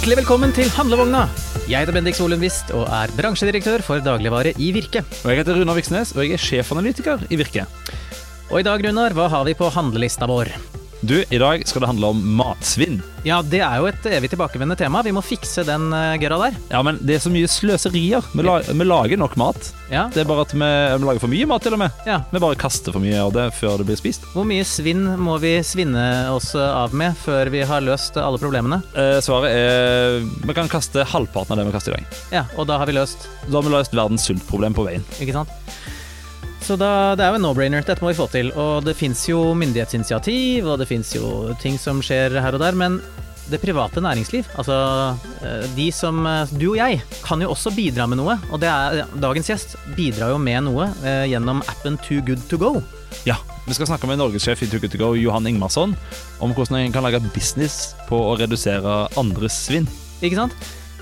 Hjertelig velkommen til Handlevogna! Jeg heter Bendik Solund Wist og er bransjedirektør for dagligvare i Virke. Og Jeg heter Runar Viksnes, og jeg er sjefanalytiker i Virke. Og i dag, Runar, hva har vi på handlelista vår? Du, I dag skal det handle om matsvinn. Ja, det er jo et evig tilbakevendende tema. Vi må fikse den gøra gørra der. Ja, men Det er så mye sløserier. Vi, la, vi lager nok mat. Ja. Det er bare at vi, vi lager for mye mat, til og med. Ja. Vi bare kaster for mye av det før det blir spist. Hvor mye svinn må vi svinne oss av med før vi har løst alle problemene? Eh, svaret er vi kan kaste halvparten av det vi kaster i dag. Ja, og da har vi løst, Da har vi løst verdens sultproblem på veien. ikke sant? Så da, det er jo en no-brainer. Dette må vi få til. Og det fins jo myndighetsinitiativ, og det fins jo ting som skjer her og der. Men det private næringsliv, altså eh, de som eh, Du og jeg kan jo også bidra med noe. Og det er dagens gjest bidrar jo med noe eh, gjennom appen Too Good To Go. Ja, Vi skal snakke med norgessjef i Too Good To Go, Johan Ingmarsson, om hvordan en kan lage business på å redusere andres svinn. Ikke sant?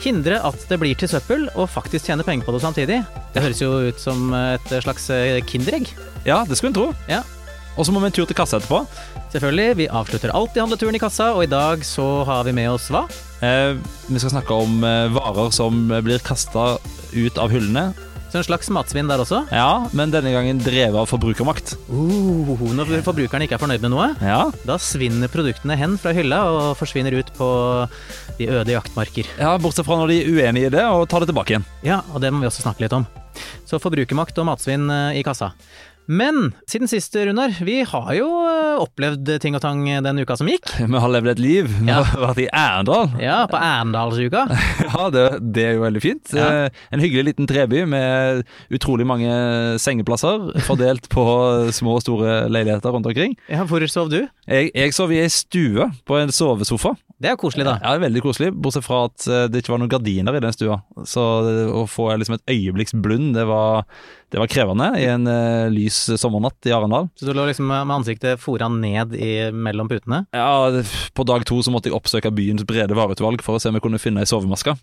Hindre at det blir til søppel, og faktisk tjene penger på det samtidig. Det høres jo ut som et slags eh, kinderegg. Ja, det skulle en tro. Ja. Og så må vi en tur til kassa etterpå. Selvfølgelig, vi avslutter alltid handleturen i kassa, og i dag så har vi med oss hva? Eh, vi skal snakke om eh, varer som blir kasta ut av hyllene. Så en slags matsvinn der også. Ja, men denne gangen drevet av forbrukermakt. Uh, når forbrukerne ikke er fornøyd med noe, Ja, da svinner produktene hen fra hylla og forsvinner ut på de øde jaktmarker. ja Bortsett fra når de er uenige i det og tar det tilbake igjen. Ja, og det må vi også snakke litt om. Så forbrukermakt og matsvinn eh, i kassa. Men siden sist, Runar, vi har jo eh, opplevd ting og tang den uka som gikk. Vi har levd et liv. Vi Ja. har vært i Arendal. Ja, på Arendalsuka. Ja, det, det er jo veldig fint. Ja. Eh, En hyggelig liten treby med utrolig mange sengeplasser fordelt på små og store leiligheter rundt omkring. Ja, hvor sov du? Jeg, jeg sov i ei stue på en sovesofa. Det er jo koselig, da. Ja, det veldig koselig, bortsett fra at eh, det ikke var noen gardiner i den stua. Så å få liksom et øyeblikks blund, det var, det var krevende i en uh, lys sommernatt i Arendal. Så du lå liksom med ansiktet fora ned i, mellom putene? Ja, på dag to så måtte jeg oppsøke byens brede vareutvalg for å se om jeg kunne finne ei sovemaske.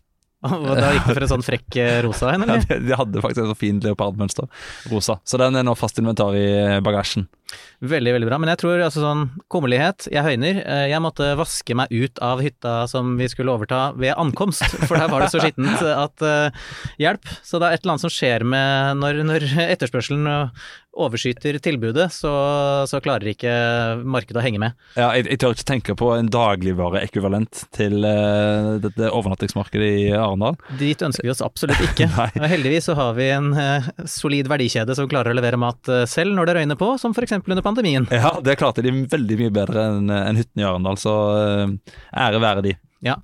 Og da gikk det for en sånn frekk eh, rosa en, Ja, eller? de, de hadde faktisk et så fint leopardmønster, rosa. Så den er nå fast inventar i bagasjen. Veldig, veldig bra. Men jeg tror altså sånn kummerlighet, jeg høyner. Eh, Jeg måtte vaske meg ut av hytta som vi skulle overta ved ankomst, for der var det så skittent at uh, hjelp. Så det er et eller annet som skjer med når, når etterspørselen eh, overskyter tilbudet, så, så klarer ikke markedet å henge med. Ja, jeg, jeg tør ikke tenke på en dagligvareekvivalent til uh, dette overnattingsmarkedet i Arendal. Dit ønsker vi oss absolutt ikke. Og heldigvis så har vi en uh, solid verdikjede som klarer å levere mat selv når det røyner på, som f.eks. under pandemien. Ja, det klarte de veldig mye bedre enn en hytten i Arendal, så eh, ære være de. Ja.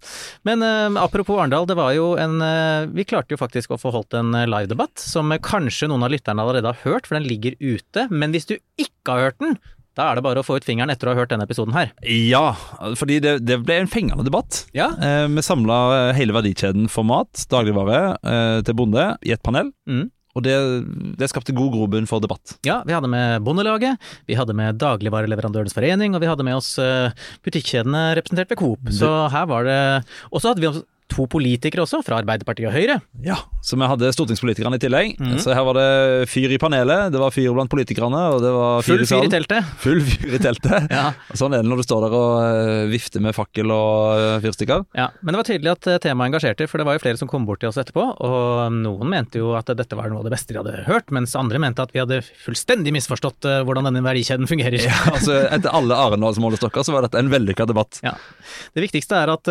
Men uh, apropos Arendal, det var jo en uh, Vi klarte jo faktisk å få holdt en livedebatt som kanskje noen av lytterne allerede har hørt, for den ligger ute. Men hvis du ikke har hørt den, da er det bare å få ut fingeren etter å ha hørt denne episoden her. Ja, fordi det, det ble en fengende debatt. Ja. Eh, vi samla hele verdikjeden for mat, dagligvare, eh, til bonde i et panel. Mm. Og det, det skapte god grobunn for debatt. Ja, vi hadde med Bondelaget, vi hadde med Dagligvareleverandørenes forening, og vi hadde med oss eh, butikkjedene representert ved Coop. Så her var det Og så hadde vi også to politikere også, fra Arbeiderpartiet og Høyre. Ja, Så vi hadde stortingspolitikerne i tillegg. Mm. Så her var det fyr i panelet, det var fyr blant politikerne, og det var fyr Full i fyr i teltet. Full fyr i teltet. Ja. Sånn er det når du står der og eh, vifter med fakkel og eh, fyrstikker. Ja, men det var tydelig at eh, temaet engasjerte, for det var jo flere som kom bort til oss etterpå, og noen mente jo at dette var noe av det beste de hadde hørt, mens andre mente at vi hadde fullstendig misforstått hvordan denne verdikjeden fungerer. Ja, altså Etter alle Arendalsmålestokker så var dette en vellykka debatt. Ja. Det viktigste er at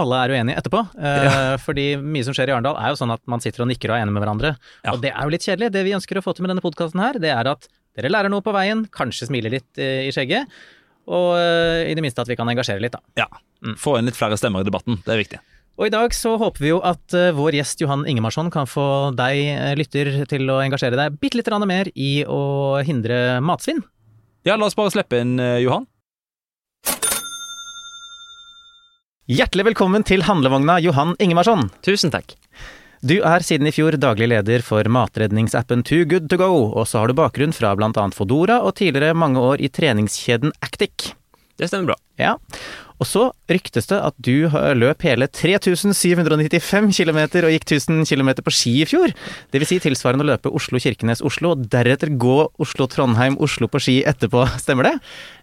alle er uenige etterpå, eh, Ja. fordi mye som skjer i Arendal er jo sånn at man sitter og nikker og er enig med hverandre, Ja. og det er jo litt kjedelig. Det vi ønsker å få til med denne podkasten her, det er at dere lærer noe på veien, kanskje smiler litt eh, i skjegget, og eh, i det minste at vi kan engasjere litt, da. Ja, Få inn litt flere stemmer i debatten, det er viktig. Og i dag så håper vi jo at vår gjest Johan Ingemarsson kan få deg, lytter, til å engasjere deg bitte litt mer i å hindre matsvinn. Ja, la oss bare slippe inn Johan. Hjertelig velkommen til handlevogna, Johan Ingemarsson. Tusen takk. Du er siden i fjor daglig leder for matredningsappen Too Good To Go, og så har du bakgrunn fra annet Fodora og tidligere mange år i treningskjeden Actic. Det stemmer bra. Ja. Og så ryktes det at du løp hele 3795 km og gikk 1000 km på ski i fjor. Det vil si tilsvarende å løpe Oslo-Kirkenes-Oslo, og deretter gå Oslo-Trondheim-Oslo på ski etterpå. Stemmer det?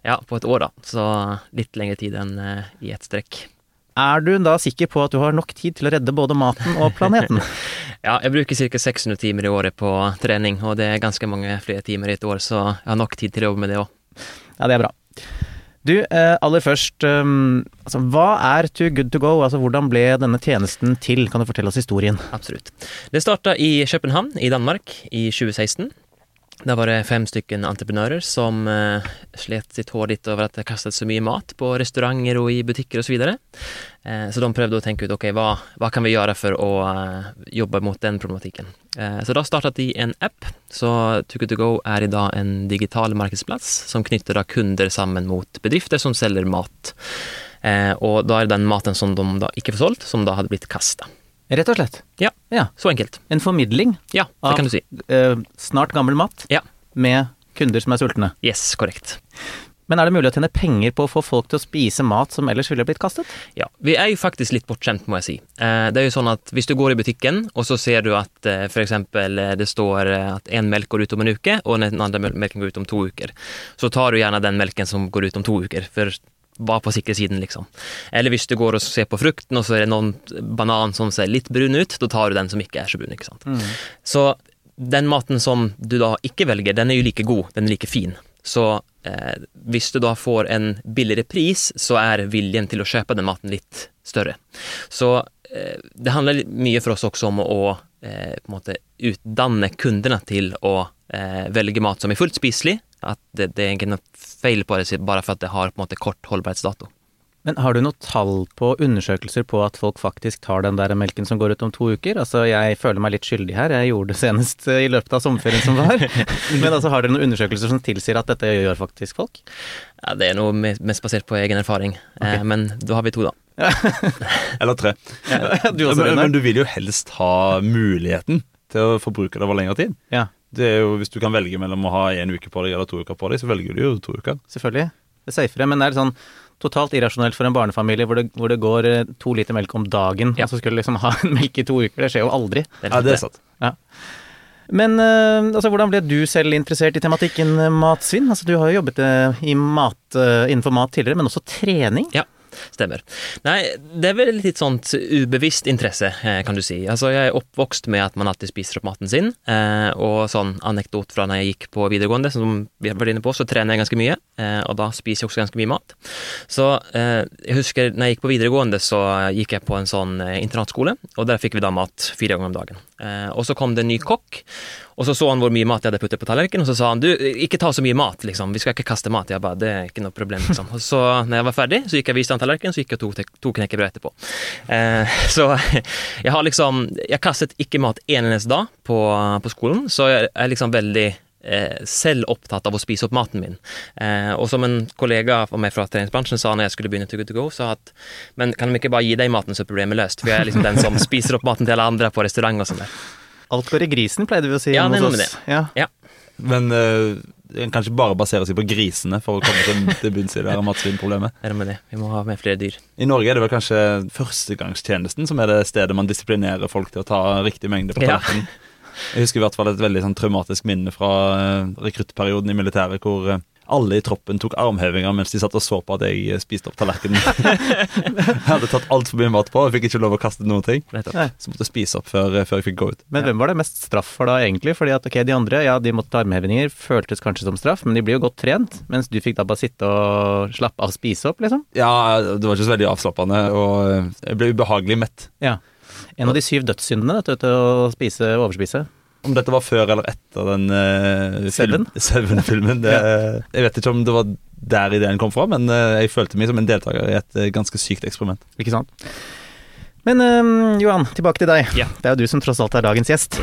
Ja, på et år, da. Så litt lengre tid enn eh, i ett strekk. Er du da sikker på at du har nok tid til å redde både maten og planeten? Ja, jeg bruker ca. 600 timer i året på trening, og det er ganske mange flere timer i et år, så jeg har nok tid til å jobbe med det òg. Ja, det er bra. Du, eh, aller først, um, altså, hva er Too Good To Go? Altså, hvordan ble denne tjenesten til? Kan du fortelle oss historien? Absolutt. Det starta i København i Danmark i 2016. Da var det fem stykken entreprenører som eh, slet sitt hår litt over at det kastet så mye mat på restauranter og i butikker osv. Så, videre. eh, så de prøvde å tenke ut ok, hva, hva kan vi gjøre for å eh, jobbe mot den problematikken. Eh, så da startet de en app. Så Too2Go er i dag en digital markedsplass som knytter da kunder sammen mot bedrifter som selger mat. Eh, og da er det den maten som de da ikke får solgt, som da hadde blitt kasta. Rett og slett. Ja, Ja. så enkelt. En formidling Ja, det Av- kan du si. eh, snart gammel mat Ja. med kunder som er sultne. Yes, korrekt. Men er det mulig å tjene penger på å få folk til å spise mat som ellers ville blitt kastet? Ja, vi er jo faktisk litt bortskjemt, må jeg si. Eh, Det er jo sånn at hvis du går i butikken, og så ser du at eh, for eksempel eh, det står eh, at en melk går ut om en uke, og den andre mel- melken går ut om to uker, så tar du gjerne den melken som går ut om to uker, for var på sikre siden, liksom. Eller hvis du går og ser på frukten, og så er det noen banan som ser litt brun ut, da tar du den som ikke er så brun, ikke sant. Så den maten som du da ikke velger, den er jo like god, den er like fin. Så eh, hvis du da får en billigere pris, så er viljen til å kjøpe den maten litt større. Så eh, det handler mye for oss også om å eh, på en måte utdanne kundene til å eh, velge mat som er fullt spiselig. At det, det er egentlig noe feil på det bare for at det har på en måte kort holdbarhetsdato. Men har du noe tall på undersøkelser på at folk faktisk tar den der melken som går ut om to uker? Altså, jeg føler meg litt skyldig her, jeg gjorde det senest eh, i løpet av sommerferien som var. Men altså, har dere noen undersøkelser som tilsier at dette gjør faktisk folk? Ja, det er noe mest basert på egen erfaring, okay. men da har vi to, da. Eller tre. Du også, men, men du vil jo helst ha muligheten til å forbruke det over lengre tid. Ja, Det er jo, Hvis du kan velge mellom å ha en uke på deg eller to uker på deg, så velger du jo to uker. selvfølgelig. Det er safere, men det er sånn totalt irrasjonelt for en barnefamilie hvor det, hvor det går eh, to liter melk om dagen, Ja. og så skulle du liksom ha en melk i to uker. Det skjer jo aldri. Det Ja, det er sant. Men eh, altså, hvordan ble du selv interessert i tematikken eh, matsvinn? Altså, du har jo jobbet i mat, innenfor mat tidligere, men også trening. Ja, stemmer. Nei, det er vel litt sånt ubevisst interesse, eh, kan du si. Altså, jeg er oppvokst med at man alltid spiser opp maten sin, eh, og sånn anekdot fra når jeg gikk på videregående, som vi har vært inne på, så trener jeg ganske mye, eh, og da spiser jeg også ganske mye mat. Så jeg husker når jeg gikk på videregående, så gikk jeg på en sånn internatskole, og der fikk vi da mat fire ganger om dagen. Eh, og så kom det en ny kokk, og så så han hvor mye mat jeg hadde puttet på tallerkenen, og så sa han du, ikke ta så mye mat, liksom, vi skal ikke kaste mat. Jeg bare, det er ikke noe problem, liksom. Og så når jeg var ferdig, så gikk jeg og viste han tallerkenen, så gikk jeg og tok, to knekkebrød etterpå. Eh, så jeg har liksom, jeg kastet ikke mat en eneste dag på, på skolen, så jeg er liksom veldig selv opptatt av å spise opp maten min. Eh, og som en kollega av meg fra treningsbransjen sa når jeg skulle begynne to Good To Go, sa at men kan de ikke bare gi deg maten, så er problemet løst? For jeg er liksom den som spiser opp maten til alle andre på restaurant og sånn der. Alt går i grisen, pleide vi å si Ja, det er hos noe oss. med Ja. Men uh, en kan ikke bare basere seg på grisene for å komme til, til bunns i det her matsvinnproblemet. Er det med det? Vi må ha med flere dyr. I Norge er det vel kanskje førstegangstjenesten som er det stedet man disiplinerer folk til å ta riktig mengde på Ja. Jeg husker i hvert fall et veldig sånn traumatisk minne fra uh, rekruttperioden i militæret, hvor eh, alle i troppen tok armhevinger mens de satt og så på at jeg eh, spiste opp tallerkenen. jeg hadde tatt altfor mye mat på og fikk ikke lov å kaste noen ting. Så måtte jeg spise opp før, før jeg fikk gå ut. Men hvem var det mest straff for da, egentlig? Fordi at ok, de andre, ja, de måtte ta armhevinger, føltes kanskje som straff, men de blir jo godt trent, mens du fikk da bare sitte og slappe av og spise opp, liksom? Ja, det var ikke så veldig avslappende, og eh, jeg ble ubehagelig mett. Ja. En av de syv dødssyndene, dette, å spise og overspise. Om dette var før eller etter den uh, Seven? Seven-filmen, det, jeg vet ikke om det var der ideen kom fra, men uh, jeg følte meg som en deltaker i et uh, ganske sykt eksperiment. Ikke sant? Men uh, Johan, tilbake til deg. Ja. Det er jo du som tross alt er dagens gjest.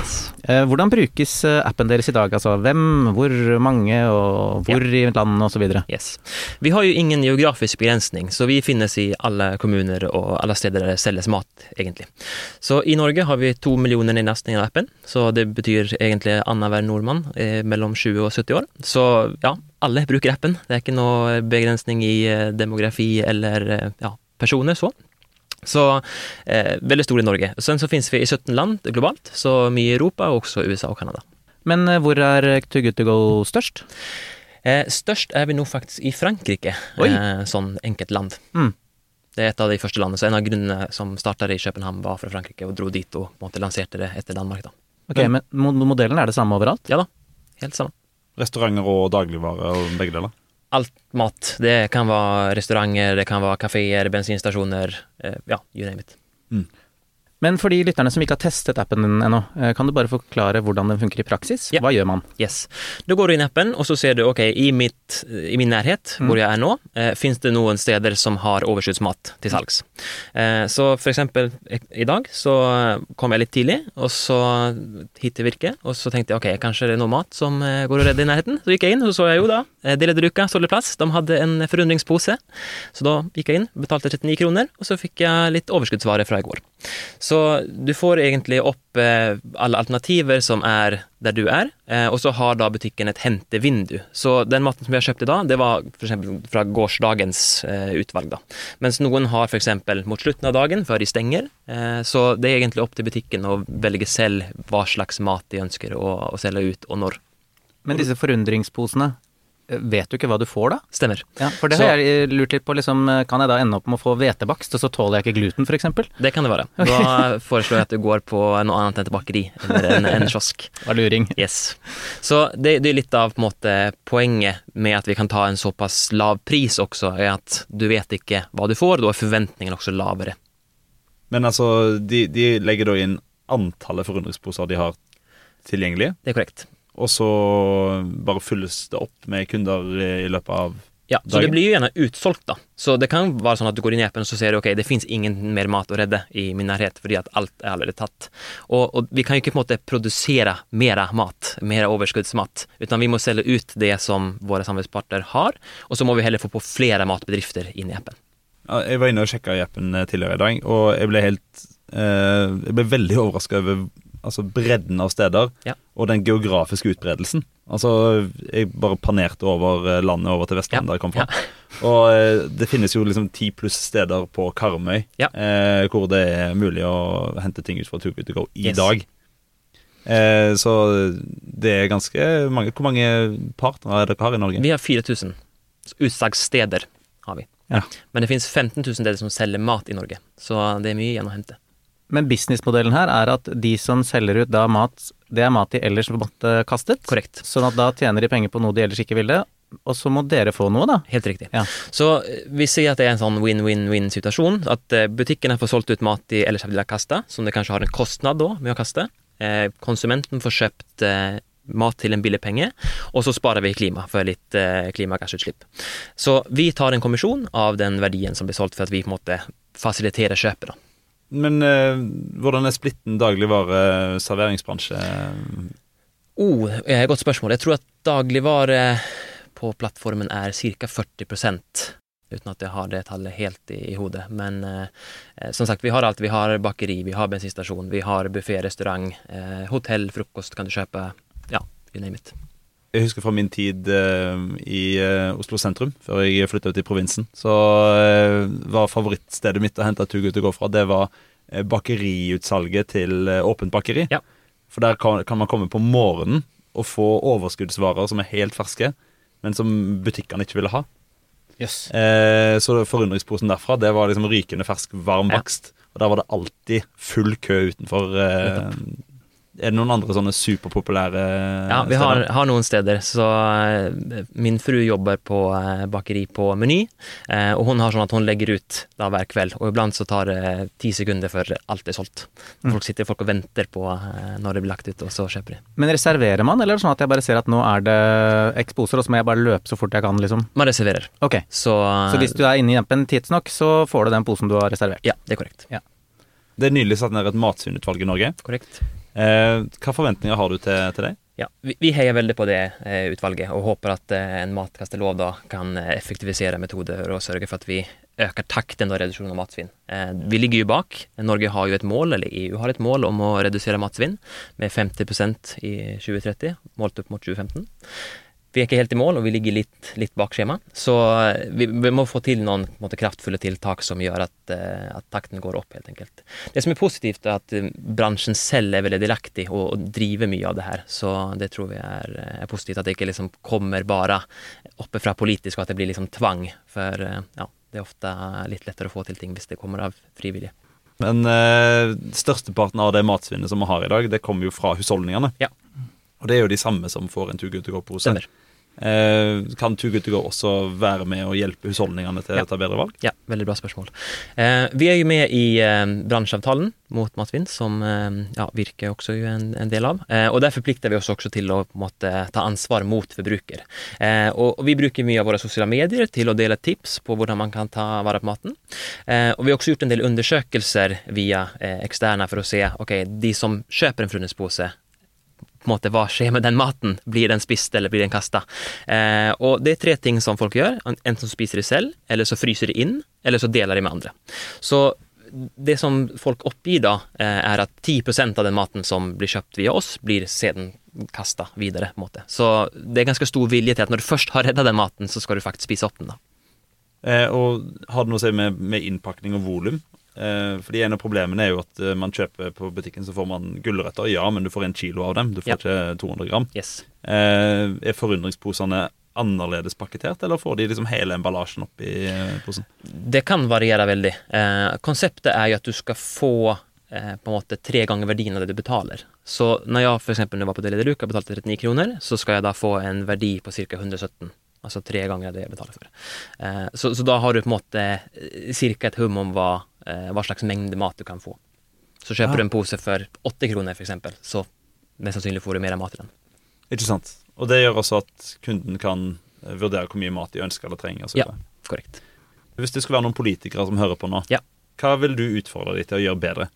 Eh, hvordan brukes eh, appen deres i dag? Altså hvem, hvor mange, og hvor i landet osv.? Yes. Vi har jo ingen geografisk begrensning, så vi finnes i alle kommuner og alle steder der det selges mat, egentlig. Så i Norge har vi to millioner nedlastninger av appen, så det betyr egentlig annenhver nordmann eh, mellom 20 og 70 år. Så ja, alle bruker appen. Det er ikke noe begrensning i eh, demografi eller eh, ja, personer så. Så eh, veldig stor i Norge. Sen så finnes vi i 17 land globalt, så mye i Europa, og også USA og Canada. Men eh, hvor er Too Good To Go størst? Eh, størst er vi nå faktisk i Frankrike, eh, sånn enkelt land. Det er et av de første landene. Så en av grunnene som starta i København, var fra Frankrike og dro dit og på en måte lanserte det etter Danmark. da. Ok, Men men modellen er det samme overalt? Ja da, helt samme. Restauranter og dagligvarer og begge deler. Alt mat. Det kan være restauranter, det kan være kafeer, bensinstasjoner. Eh, ja, you name it. Men for de lytterne som ikke har testet appen din ennå, eh, kan du bare forklare hvordan den funker i praksis? Ja. Hva gjør man? Yes. Da går du inn i appen, og så ser du ok, i, mitt, i min nærhet, hvor jeg er nå, eh, fins det noen steder som har overskuddsmat til salgs. Eh, så for eksempel i, dag så kom jeg litt tidlig, og så hit til Virke, og så tenkte jeg ok, kanskje det er noe mat som eh, går å redde i nærheten. Så gikk jeg inn, og så så jeg jo da eh, Deledruka Soldeplass, de hadde en forundringspose. Så da gikk jeg inn, betalte 39 kroner, og så fikk jeg litt overskuddsvare fra i går. Så du får egentlig opp eh, alle alternativer som er der du er, eh, og så har da butikken et hentevindu. Så den maten som jeg kjøpte da, det var f.eks. fra gårsdagens eh, utvalg, da. Mens noen har f.eks. mot slutten av dagen, før de stenger. Så det er egentlig opp til butikken å velge selv hva slags mat de ønsker å, å selge ut, og når. Men disse forundringsposene, vet du ikke hva du får da? Stemmer. Ja, for det Så- har jeg lurt litt på, liksom, eh, kan jeg da ende opp med å få hvetebakst, og så tåler jeg ikke gluten, eksempel? Det kan det være. Da foreslår jeg at du går på noe annet enn et bakeri eller en, en kiosk. Var luring. Yes. Så det, det er litt av på en måte, poenget med at vi kan ta en såpass lav pris også, er at du vet ikke hva du får, da er forventningen også lavere. Men altså, de, de legger da inn antallet forundringsposer de har tilgjengelige, Det er korrekt. Og så bare fylles det opp med kunder i løpet av Ja, så Dagen. det blir jo gjerne utsolgt, da. Så det kan være sånn at du går inn i appen og så ser du ok, det fins ingen mer mat å redde i min nærhet, fordi at alt er allerede tatt. Og, og vi kan jo ikke på en måte produsere mer mat, mer overskuddsmat, utan vi må selge ut det som våre samarbeidspartnere har, og så må vi heller få på flere matbedrifter inn i appen. Ja, Jeg var inne og sjekka i appen eh, tidligere i dag, og jeg ble helt eh, Jeg ble veldig overraska over altså, bredden av steder Ja. og den geografiske utbredelsen. Altså, jeg bare panerte over eh, landet over til Vestlandet der jeg kom fra. Og eh, det finnes jo liksom ti pluss steder på Karmøy Ja. eh, hvor det er mulig å hente ting ut fra Too Good To Go i Yes. dag. Eh, så det er ganske mange Hvor mange partnere er dere har i Norge? Vi har 4000 utsalgssteder, har vi. Ja. Men det finnes 15 000 steder som selger mat i Norge, så det er mye igjen å hente. Men businessmodellen her er at de som selger ut da mat, det er mat de ellers måtte kastet. Korrekt. Sånn at da tjener de penger på noe de ellers ikke ville, og så må dere få noe, da. Helt riktig. Ja. Så eh, vi sier at det er en sånn win-win-win-situasjon. At eh, butikkene får solgt ut mat de ellers ville kasta, som det kanskje har en kostnad da med å kaste. Eh, konsumenten får kjøpt mat til en billig penge, og så sparer vi klima for litt klimagassutslipp. Så vi tar en kommisjon av den verdien som blir solgt, for at vi på en måte fasiliterer kjøpet. da. Men eh, hvordan er splitten dagligvare-serveringsbransje? Oh, eh, godt spørsmål. Jeg tror at dagligvare på plattformen er ca. 40% uten at jeg har det tallet helt i, i hodet. Men eh, som sagt, vi har alt. Vi har bakeri, vi har bensinstasjon, vi har buffé, restaurant, eh, hotell, frokost kan du kjøpe. Ja, you name it. Jeg husker fra min tid uh, i uh, Oslo sentrum, før jeg flytta ut i provinsen, så uh, var favorittstedet mitt å hente Too Good gå fra, det var bakeriutsalget til Åpent bakeri. Ja. For der kan, kan man komme på morgenen og få overskuddsvarer som er helt ferske, men som butikkene ikke ville ha. Yes. Så forundringsposen derfra, det var liksom rykende fersk, varm Ja. Og der var det alltid full kø utenfor. Eh, er det noen andre sånne superpopulære Ja, vi har, har noen steder. Så eh, min fru jobber på eh, bakeri på Meny, eh, og hun har sånn at hun legger ut da hver kveld. Og iblant så tar det ti sekunder før alt er solgt. Folk sitter folk og venter på når det blir lagt ut, og så kjøper de. Men reserverer man, eller er det sånn at jeg bare ser at nå er det eksposer, og så må jeg bare løpe så fort jeg kan, liksom? Man reserverer. Ok. Så, Så hvis du er inne i appen tidsnok, så får du den posen du har reservert. Ja, det er korrekt. Det er nylig satt ned et matsvinnutvalg i Norge. korrekt. Eh, hva forventninger har du til, til deg? Ja, vi, vi heier veldig på det eh, utvalget, og håper at eh, en matkastelov da kan eh, effektivisere metoder og sørge for at vi øker takten og reduksjonen av matsvinn. Eh, vi ligger jo bak. Norge har jo et mål, eller EU har et mål om å redusere matsvinn med 50% i 2030, målt opp mot 2015. Vi er ikke helt i mål, og vi ligger litt, litt bak skjema. Så eh, vi, vi må få til noen måte, kraftfulle tiltak som gjør at, eh, at takten går opp, helt enkelt. Det som er positivt, er at eh, bransjen selv er veldig delaktig og, og driver mye av det her. Så det tror vi er, er positivt. At det ikke liksom kommer bare oppe fra politisk, og at det blir liksom tvang. For ja, Det er ofte litt lettere å få til ting hvis det kommer av frivillige. Men eh, størsteparten av det matsvinnet som vi har i dag, det kommer jo fra husholdningene. Ja. Og det er jo de samme som får en Too Good To Go-pose. Stemmer. Eh, kan Too Good To Go også være med å hjelpe husholdningene til Ja. å ta bedre valg? Ja, veldig bra spørsmål. Eh, vi er jo med i eh, bransjeavtalen mot Matvin, som eh, ja, Virke også er en, en del av. Eh, og Der forplikter vi oss også til å på en måte, ta ansvar mot forbruker. Eh, og, og Vi bruker mye av våre sosiale medier til å dele tips på hvordan man kan ta vare på maten. Eh, og Vi har også gjort en del undersøkelser via eksterne for å se ok, de som kjøper en frunespose på en måte, hva skjer med den maten? Blir den spist, eller blir den kasta? Eh, og det er tre ting som folk gjør. Enten så spiser de selv, eller så fryser de inn, eller så deler de med andre. Så det som folk oppgir da, eh, er at 10% av den maten som blir kjøpt via oss, blir siden kasta videre. på en måte. Så det er ganske stor vilje til at når du først har redda den maten, så skal du faktisk spise opp den. da. Eh, og har det noe å si med, med innpakning og volum? Eh, fordi En av problemene er jo at eh, man kjøper på butikken så får man gulrøtter, ja, men du får en kilo av dem. Du får Ja. ikke 200 gram. Yes. Eh, er forundringsposene annerledes pakketert, eller får de liksom hele emballasjen oppi posen? Det kan variere veldig. Eh, konseptet er jo at du skal få eh, på en måte tre ganger verdien av det du betaler. Så når jeg jeg var på Deli de Luca betalte 39 kroner, så skal jeg da få en verdi på ca. 117. Altså tre ganger det jeg betaler for. Eh, så, så da har du på en måte ca. et hum om hva, hva slags mengde mat du kan få. Så kjøper Ja. du en pose for 80 kroner f.eks., så mest sannsynlig får du mer mat i den. Ikke sant? Og det gjør også at kunden kan eh, vurdere hvor mye mat de ønsker eller trenger. Ja. Korrekt. Hvis det skulle være noen politikere som hører på nå, Ja. hva vil du utfordre dem til å gjøre bedre?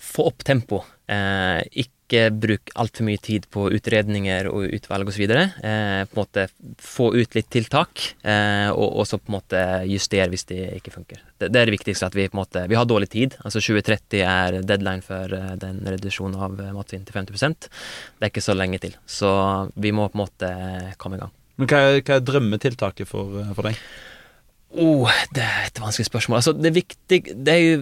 få opp tempo. Eh, ikke bruk altfor mye tid på utredninger og utvalg osv. Eh, på en måte få ut litt tiltak, eh, og så på en måte justere hvis det ikke funker. Det, det er det viktigste, at vi på en måte Vi har dårlig tid. Altså 2030 er deadline for eh, den reduksjonen av eh, matsvinn til 50 Det er ikke så lenge til. Så vi må på en måte komme i gang. Men Hva er, hva er drømmetiltaket for, eh, for deg? Oh, det er et vanskelig spørsmål. Altså, det, er viktig, det er jo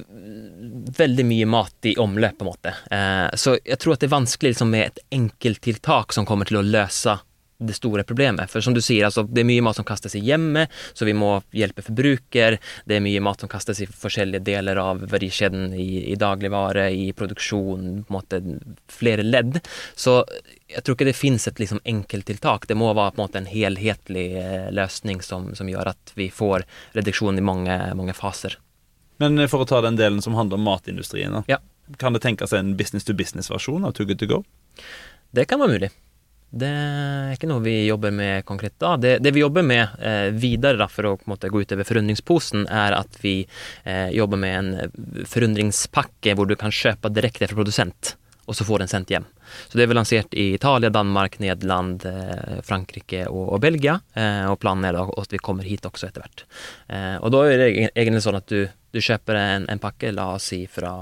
veldig mye mat i omløp, på en måte. Eh, så jeg tror at det er vanskelig liksom, med et enkelttiltak som kommer til å løse det store problemet. For som du sier, altså, det er mye mat som kastes i hjemmet, så vi må hjelpe forbruker. Det er mye mat som kastes i forskjellige deler av verdikjeden, i, i dagligvare, i produksjon, på en måte flere ledd. Så jeg tror ikke det finnes et liksom, enkelttiltak. Det må være på en måte en helhetlig eh, løsning som, som gjør at vi får reduksjon i mange, mange faser. Men eh, for å ta den delen som handler om matindustrien. Ja. kan det tenkes en business to business-versjon av Too Good To Go? Det kan være mulig. Det er ikke noe vi jobber med konkret da. Det, det vi jobber med eh, videre da, for å måte, gå utover forundringsposen, er at vi eh, jobber med en forundringspakke hvor du kan kjøpe direkte fra produsent, og så får den sendt hjem. Så det er vel lansert i Italia, Danmark, Nederland, eh, Frankrike og, og Belgia. Eh, og planen er da at vi kommer hit også etter hvert. Eh, og da er det egentlig sånn at du, du kjøper en, en pakke, la oss si fra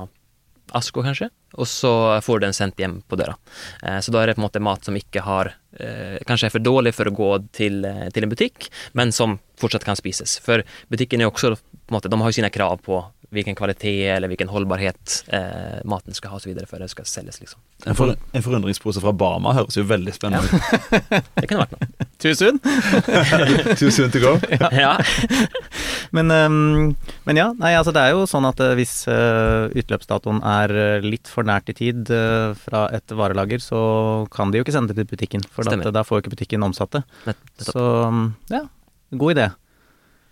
Asko, kanskje, og så får du den sendt hjem på døra. Så da er det på en måte mat som ikke har Kanskje er for dårlig for å gå til, til en butikk, men som fortsatt kan spises. For butikken er også på en måte, De har jo sine krav på hvilken kvalitet eller hvilken holdbarhet eh, maten skal ha, videre, før det skal selges, liksom. En, for, en forundringspose fra Bama høres jo veldig spennende ut. Det kunne vært noe. Too soon? Too soon to go? ja. Men, um, men ja, nei, altså det er jo sånn at eh, hvis uh, utløpsdatoen er eh, litt for nært i tid uh, fra et varelager, så kan de jo ikke sende det til butikken, for at, da får jo ikke butikken omsatt det. Nett- Så mm, ja, god idé.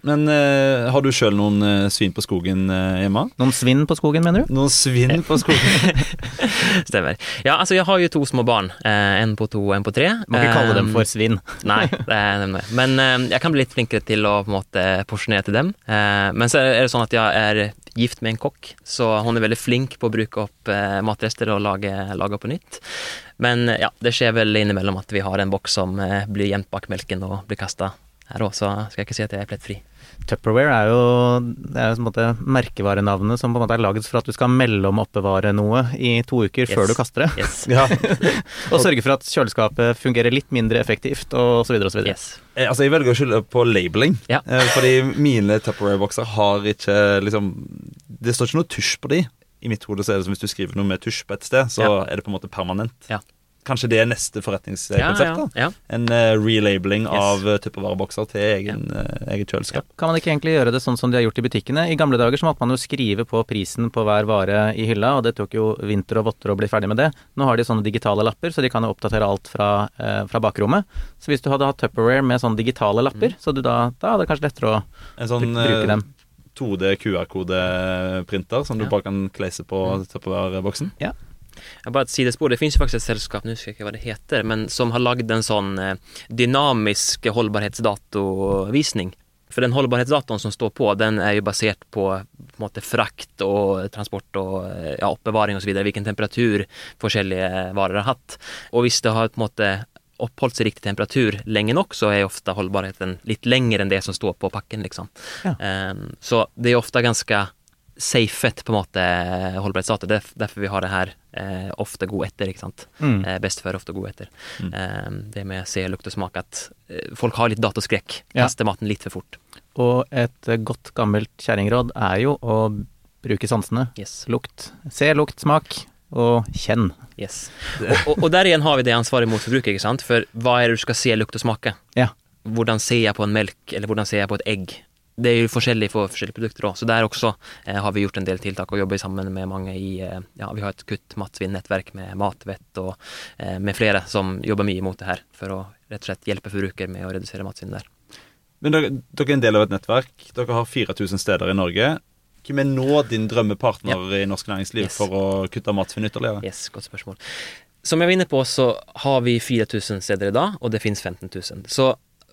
Men uh, har du sjøl noen uh, svin på skogen uh, hjemme? Noen svinn på skogen, mener du? Noen svinn på skogen? Stemmer. Ja, altså jeg har jo to små barn. Eh, en på to og en på tre. Må ikke kalle dem for svinn. Nei, det er nemlig. Men jeg kan bli litt flinkere til å på en måte porsjonere til dem. Eh, men så er det sånn at jeg er gift med en kokk, så hun er veldig flink på å bruke opp matrester og lage, lage på nytt. Men ja, det skjer vel innimellom at vi har en boks som blir gjemt bak melken og blir kasta her òg, så skal jeg ikke si at jeg er plettfri. Tupperware er jo, det er jo en måte merkevarenavnet som på en måte er laget for at du skal mellomoppbevare noe i to uker før du kaster det. Yes. ja. Og sørge for at kjøleskapet fungerer litt mindre effektivt, og så videre og så videre. yes. Eh, Altså, jeg velger å skylde på labeling. Ja. Eh, fordi mine Tupperware-bokser har ikke liksom Det står ikke noe tusj på de. I mitt hode så er det som hvis du skriver noe med tusj på et sted, så Ja. er det på en måte permanent. Ja. Kanskje det er neste forretningskonsept? ja, da? ja. En uh, relabeling Yes. av uh, tuppervarebokser til egen, uh, eget kjøleskap. Kan man ikke egentlig gjøre det sånn som de har gjort i butikkene? I gamle dager så måtte man jo skrive på prisen på hver vare i hylla, og det tok jo vinter og votter å bli ferdig med det. Nå har de sånne digitale lapper, så de kan jo oppdatere alt fra, eh, fra bakrommet. Så hvis du hadde hatt Tupperware med sånne digitale lapper, så du da, da hadde det kanskje lettere å En sånn bruke eh, dem. 2D QR-kodeprinter som du Ja. bare kan kleise på Tupperware-boksen. Jeg bare et sidespor. Det finnes jo faktisk et selskap, nå husker jeg ikke hva det heter, men som har lagd en sånn eh, dynamisk holdbarhetsdatovisning. For den holdbarhetsdatoen som står på, den er jo basert på, på måte, frakt og transport og eh, ja, oppbevaring osv. Hvilken temperatur forskjellige varer har hatt. Og hvis det har på en måte oppholdt seg riktig temperatur lenge nok, så er ofte holdbarheten litt lengre enn det som står på pakken, liksom. Ja. Um, så det er ofte ganske safet, på en måte, holdbarhetsdato. Det er derfor vi har det her eh, ofte god etter, ikke sant. Mm. Eh, best før, ofte god etter. Mm. Eh, det med se, lukt og smak at eh, folk har litt datoskrekk. Ja. Kaster maten litt for fort. Og et eh, godt gammelt kjerringråd er jo å bruke sansene. Yes. Lukt. Se, lukt, smak, og kjenn. yes. Og, og, og der igjen har vi det ansvaret mot forbruker, ikke sant. For hva er det du skal se, lukte og smake? Ja. Hvordan ser jeg på en melk, eller hvordan ser jeg på et egg? Det er jo forskjellig for forskjellige produkter òg, så der også eh, har vi gjort en del tiltak og jobber sammen med mange i eh, Ja, vi har et kutt matsvinn-nettverk med Matvett og eh, med flere som jobber mye mot det her, for å rett og slett hjelpe forbruker med å redusere matsvinn der. Men dere, dere er en del av et nettverk. Dere har 4000 steder i Norge. Hvem er nå din drømmepartner i norsk næringsliv Yes. for å kutte matsvinn ytterligere? Yes, godt spørsmål. Som jeg var inne på, så har vi 4000 steder i dag, og det finnes 15 000. Så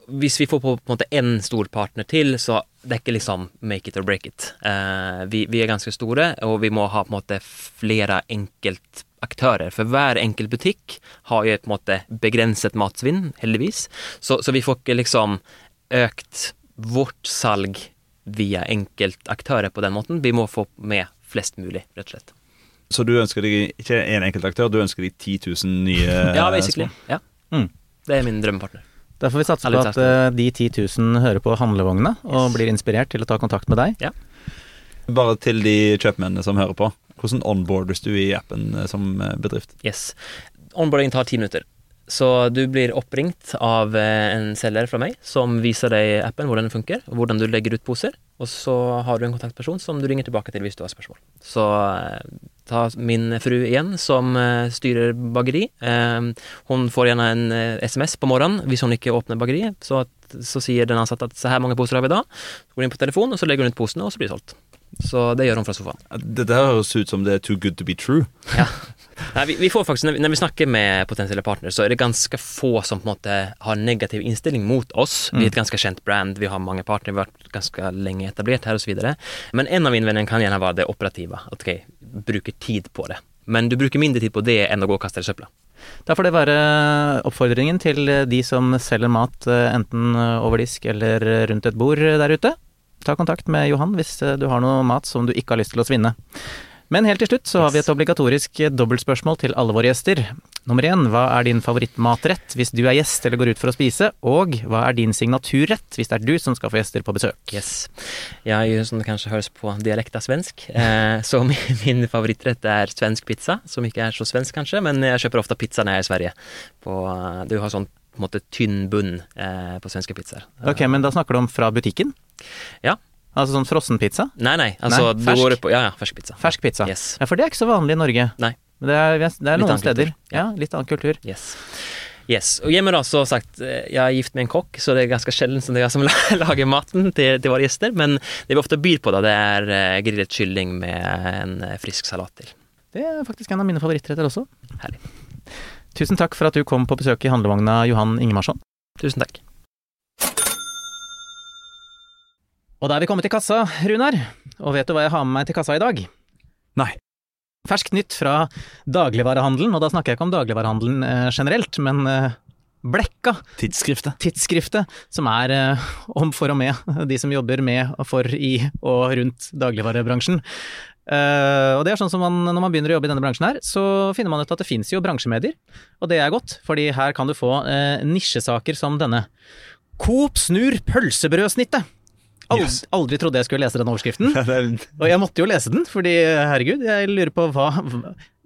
hvis vi får på, på en måte én stor partner til, så det er ikke liksom make it or break it. Eh, vi, vi er ganske store, og vi må ha på en måte flere enkeltaktører. For hver enkelt butikk har jo på en måte begrenset matsvinn, heldigvis. Så, så vi får ikke liksom økt vårt salg via enkeltaktører på den måten. Vi må få med flest mulig, rett og slett. Så du ønsker deg ikke en enkeltaktør, du ønsker deg 10 000 nye Ja, basically. Ja. Mm. Det er min drømmepartner. Da får vi satse på at eh, de 10 000 hører på handlevogna og Yes. blir inspirert til å ta kontakt med deg. Bare til de kjøpmennene som hører på. Hvordan onboardes du i appen eh, som eh, bedrift? Yes. Onboarding tar ti minutter. Så du blir oppringt av en selger fra meg som viser deg appen, hvordan den funker, og hvordan du legger ut poser. Og så har du en kontaktperson som du ringer tilbake til hvis du har spørsmål. Så ta min fru igjen, som eh, styrer bageri. Eh, hun får gjerne en eh, SMS på morgenen hvis hun ikke åpner bakeriet. Så, at, så sier den ansatte at så her mange poser har vi da. Så går hun inn på telefonen, og så legger hun ut posene, og så blir det solgt. Så det gjør hun fra sofaen. Dette der høres ut som det er too good to be true. Ja. Nei, vi, vi får faktisk, når vi, når vi snakker med potensielle partnere, så er det ganske få som på en måte har negativ innstilling mot oss. Vi er et ganske kjent brand, vi har mange partnere, vi har vært ganske lenge etablert her osv. Men en av innvendingene kan gjerne være det operative. At ok, bruker tid på det. Men du bruker mindre tid på det enn å gå og kaste i søpla. Da får det være oppfordringen til de som selger mat eh, enten over disk eller rundt et bord der ute. Ta kontakt med Johan hvis eh, du har noe mat som du ikke har lyst til å svinne. Men helt til slutt så har vi et obligatorisk dobbeltspørsmål til alle våre gjester. Nummer én, hva er din favorittmatrett hvis du er gjest eller går ut for å spise? Og hva er din signaturrett hvis det er du som skal få gjester på besøk? Yes. Er som det kanskje høres på, dialekt av svensk. Eh, så min, min favorittrett er svensk pizza, som ikke er så svensk kanskje, men jeg kjøper ofte pizza når jeg er i Sverige. På, du har sånn på en måte tynn bunn eh, på svenske pizzaer. Ok, men da snakker du om fra butikken? Ja. Altså sånn frossenpizza? Nei, nei, altså Nei, fersk. går på Ja, ja, fersk pizza. Fersk pizza? Yes. Ja, for det er ikke så vanlig i Norge. Nei. Men Det er, det er noen steder. kultur, Ja, ja. litt annen kultur. Yes. Yes. Og hjemme da, så sagt, eh, jeg er gift med en kokk, så det er ganske sjelden som det er som lager maten til, til våre gjester. Men det vi ofte byr på, da, det er eh, grillet kylling med en eh, frisk salat til. Det er faktisk en av mine favorittretter også. Herlig. Tusen takk for at du kom på besøk i handlevogna, Johan Ingemarsson. Tusen takk. Og da er vi kommet til kassa, Runar. Og vet du hva jeg har med meg til kassa i dag? Nei. Ferskt nytt fra dagligvarehandelen, og da snakker jeg ikke om dagligvarehandelen eh, generelt, men eh, Blekka, Tidsskriftet. tidsskriftet, som er eh, om for og med de som jobber med og for i og rundt dagligvarebransjen. Eh, og det er sånn som man, Når man begynner å jobbe i denne bransjen, her, så finner man ut at det finnes jo bransjemedier. Og det er godt, fordi her kan du få eh, nisjesaker som denne. Coop snur pølsebrødsnittet! Aldri, Yes. aldri trodde jeg skulle lese den overskriften. Er- Og jeg måtte jo lese den, fordi herregud, jeg lurer på hva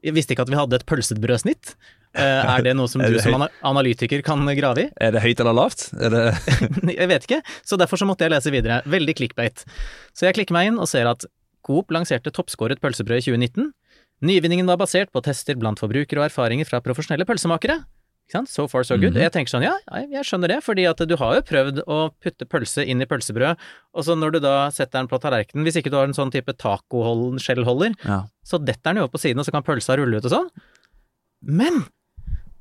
Jeg visste ikke at vi hadde et pølsebrødsnitt. Eh, Er det noe som det du som analytiker kan grave i? Er det høyt eller lavt? Jeg vet ikke, så derfor så måtte jeg lese videre. Veldig clickbait. Så jeg klikker meg inn og ser at Coop lanserte toppskåret pølsebrød i 2019. Nyvinningen var basert på tester blant forbrukere og erfaringer fra profesjonelle pølsemakere. So far, so good. Mhm. Jeg tenker sånn, ja, jeg skjønner det, fordi at du har jo prøvd å putte pølse inn i pølsebrød, og så når du da setter den på tallerkenen, hvis ikke du har en sånn type tacoskjellholder, Ja. så detter den jo på siden, og så kan pølsa rulle ut og sånn. Men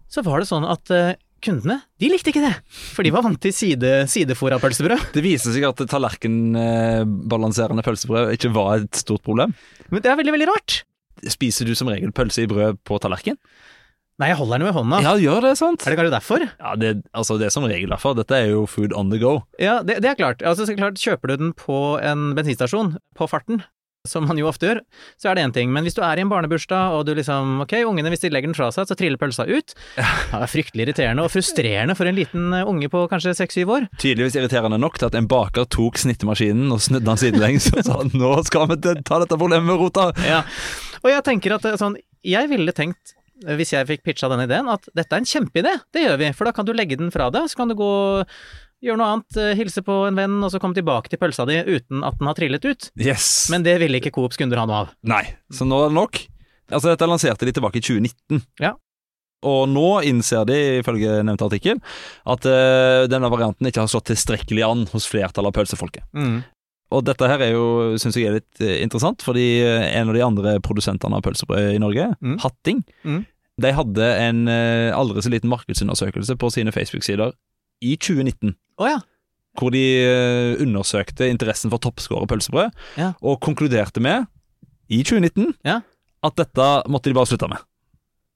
så var det sånn at uh, kundene, de likte ikke det, for de var vant til side, sidefòra pølsebrød. Det viser seg at tallerkenbalanserende pølsebrød ikke var et stort problem. Men det er veldig, veldig rart. Spiser du som regel pølse i brød på tallerken? Nei, jeg holder den jo i hånda. Ja, gjør det, sant? Er det kanskje derfor? Ja, det, altså, det er som regel derfor. Dette er jo food on the go. Ja, det, det er klart. Altså, så klart. Kjøper du den på en bensinstasjon, på farten, som man jo ofte gjør, så er det én ting. Men hvis du er i en barnebursdag, og du liksom Ok, ungene, hvis de legger den fra seg, så triller pølsa ut. Det er fryktelig irriterende, og frustrerende for en liten eh, unge på kanskje seks-syv år. Tydeligvis irriterende nok til at en baker tok snittemaskinen og snudde den sidelengs og sa nå skal vi ta dette problemet med rota. Ja. Og jeg tenker at er sånn Jeg ville tenkt, eh, hvis jeg fikk pitcha denne ideen, at dette er en kjempeidé. Det gjør vi, for da kan du legge den fra deg, så kan du gå Gjøre noe annet, eh, hilse på en venn, og så komme tilbake til pølsa di uten at den har trillet ut. Yes. Men det ville ikke Coops kunder ha noe av. Nei, så nå er det nok. Altså, dette lanserte de tilbake i 2019. Ja. Og nå innser de, ifølge nevnte artikkel, at uh, denne varianten ikke har slått tilstrekkelig an hos flertallet av pølsefolket. Mm. Og dette her er jo, syns jeg er litt eh, interessant, fordi eh, en av de andre produsentene av pølsebrød i Norge, Mm. Hatting, Mm. de hadde en eh, aldri så liten markedsundersøkelse på sine Facebook-sider i 2019. Oh, ja. Hvor de undersøkte interessen for toppskåret pølsebrød, Ja. og konkluderte med, i 2019, Ja. at dette måtte de bare slutte med.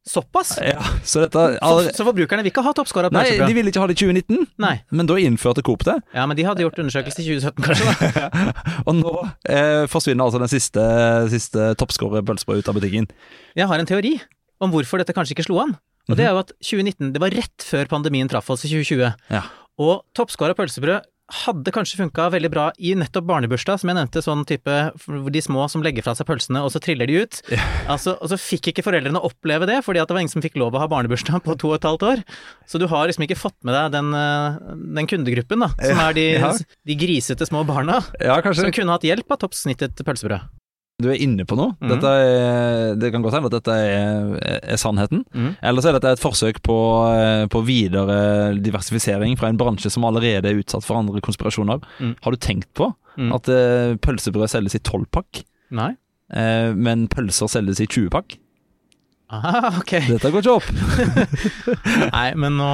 Såpass? Ja, så dette Så, så forbrukerne vil ikke ha toppskåra Nei, de ville ikke ha det i 2019, Nei. men da innførte Coop det. Ja, men de hadde gjort undersøkelse i 2017, kanskje? Og nå eh, forsvinner altså den siste, siste toppskåret pølsebrød ut av butikken. Jeg har en teori om hvorfor dette kanskje ikke slo an. Og det er jo at 2019, det var rett før pandemien traff oss i 2020. Ja. Og toppskåra pølsebrød hadde kanskje funka veldig bra i nettopp barnebursdag, som jeg nevnte, sånn type de små som legger fra seg pølsene, og så triller de ut. Altså, og så fikk ikke foreldrene oppleve det, fordi det var ingen som fikk lov å ha barnebursdag på to og et halvt år. Så du har liksom ikke fått med deg den, eh, den kundegruppen, da, som er de, Ja. de grisete små barna, Ja, som kunne hatt hjelp av toppsnittet pølsebrød. Du er inne på noe. Mm. Er, det kan godt hende at dette er, er sannheten. Mm. Eller så er dette et forsøk på, eh, på videre diversifisering fra en bransje som allerede er utsatt for andre konspirasjoner. Mm. Har du tenkt på Mhm. at uh, pølsebrød selges i 12-pakk, Nei? eh, men pølser selges i 20-pakk? Ah, ok. Dette går ikke opp. Nei, men nå,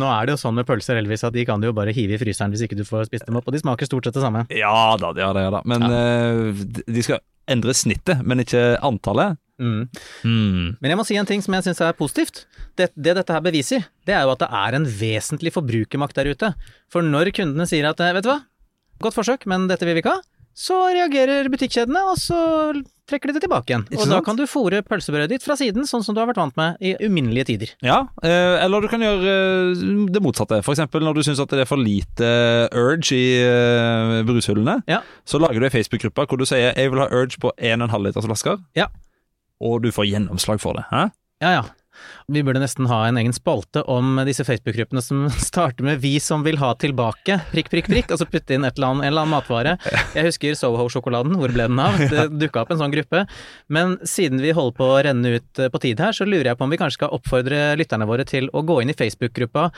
nå er det jo sånn med pølser Elvis, at de kan du jo bare hive i fryseren hvis ikke du får spist dem opp, og de smaker stort sett det samme. Ja da, ja da, ja da. Men eh, de skal endre snittet, men ikke antallet. Mm. Mm. Men jeg må si en ting som jeg syns er positivt. Det, det dette her beviser, det er jo at det er en vesentlig forbrukermakt der ute. For når kundene sier at vet du hva, godt forsøk, men dette vil vi ikke ha, så reagerer butikkjedene, og så trekker de det tilbake igjen. Ikke Og da kan du fòre pølsebrødet ditt fra siden, sånn som du har vært vant med i uminnelige tider. Ja, eh, eller du kan gjøre eh, det motsatte. Eksempel når du syns at det er for lite urge i eh, brushullene, Ja. så lager du ei Facebook-gruppe hvor du sier 'jeg vil ha urge på 1,5 liters flasker', Ja. og du får gjennomslag for det. Hæ? Ja, ja. Vi burde nesten ha en egen spalte om disse Facebook-gruppene som starter med 'vi som vil ha tilbake', prikk, prikk, prikk, og så putte inn et eller annet, en eller annen matvare. Jeg husker Soho-sjokoladen, hvor ble den av? Det dukka opp en sånn gruppe. Men siden vi holder på å renne ut eh, på tid her, så lurer jeg på om vi kanskje skal oppfordre lytterne våre til å gå inn i Facebook-gruppa,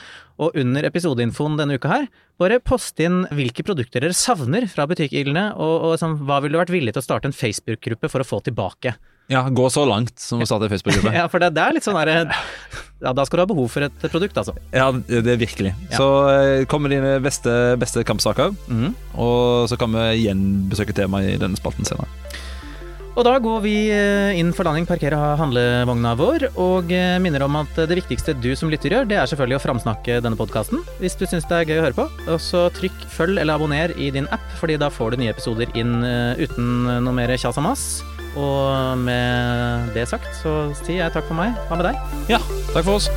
og under episodeinfoen denne uka her, bare poste inn hvilke produkter dere savner fra butikkhyllene, og, og sånn, hva ville du vært villig til å starte en Facebook-gruppe for å få tilbake? Ja, gå så langt som å starte ei Facebook-gruppe. Ja, for det, det er litt sånn derre Ja, da skal du ha behov for et produkt, altså. Ja, det er virkelig. Ja. Så kommer dine beste, beste kampsaker, Mhm. og så kan vi igjen besøke temaet i denne spalten senere. Og da går vi eh, inn for landing, parkerer handlevogna vår, og eh, minner om at det viktigste du som lytter gjør, det er selvfølgelig å framsnakke denne podkasten. Hvis du syns det er gøy å høre på, og så trykk følg eller abonner i din app, fordi da får du nye episoder inn eh, uten noe mer kjas og mas. Og med det sagt så sier jeg takk for meg. Hva med deg? Ja, takk for oss.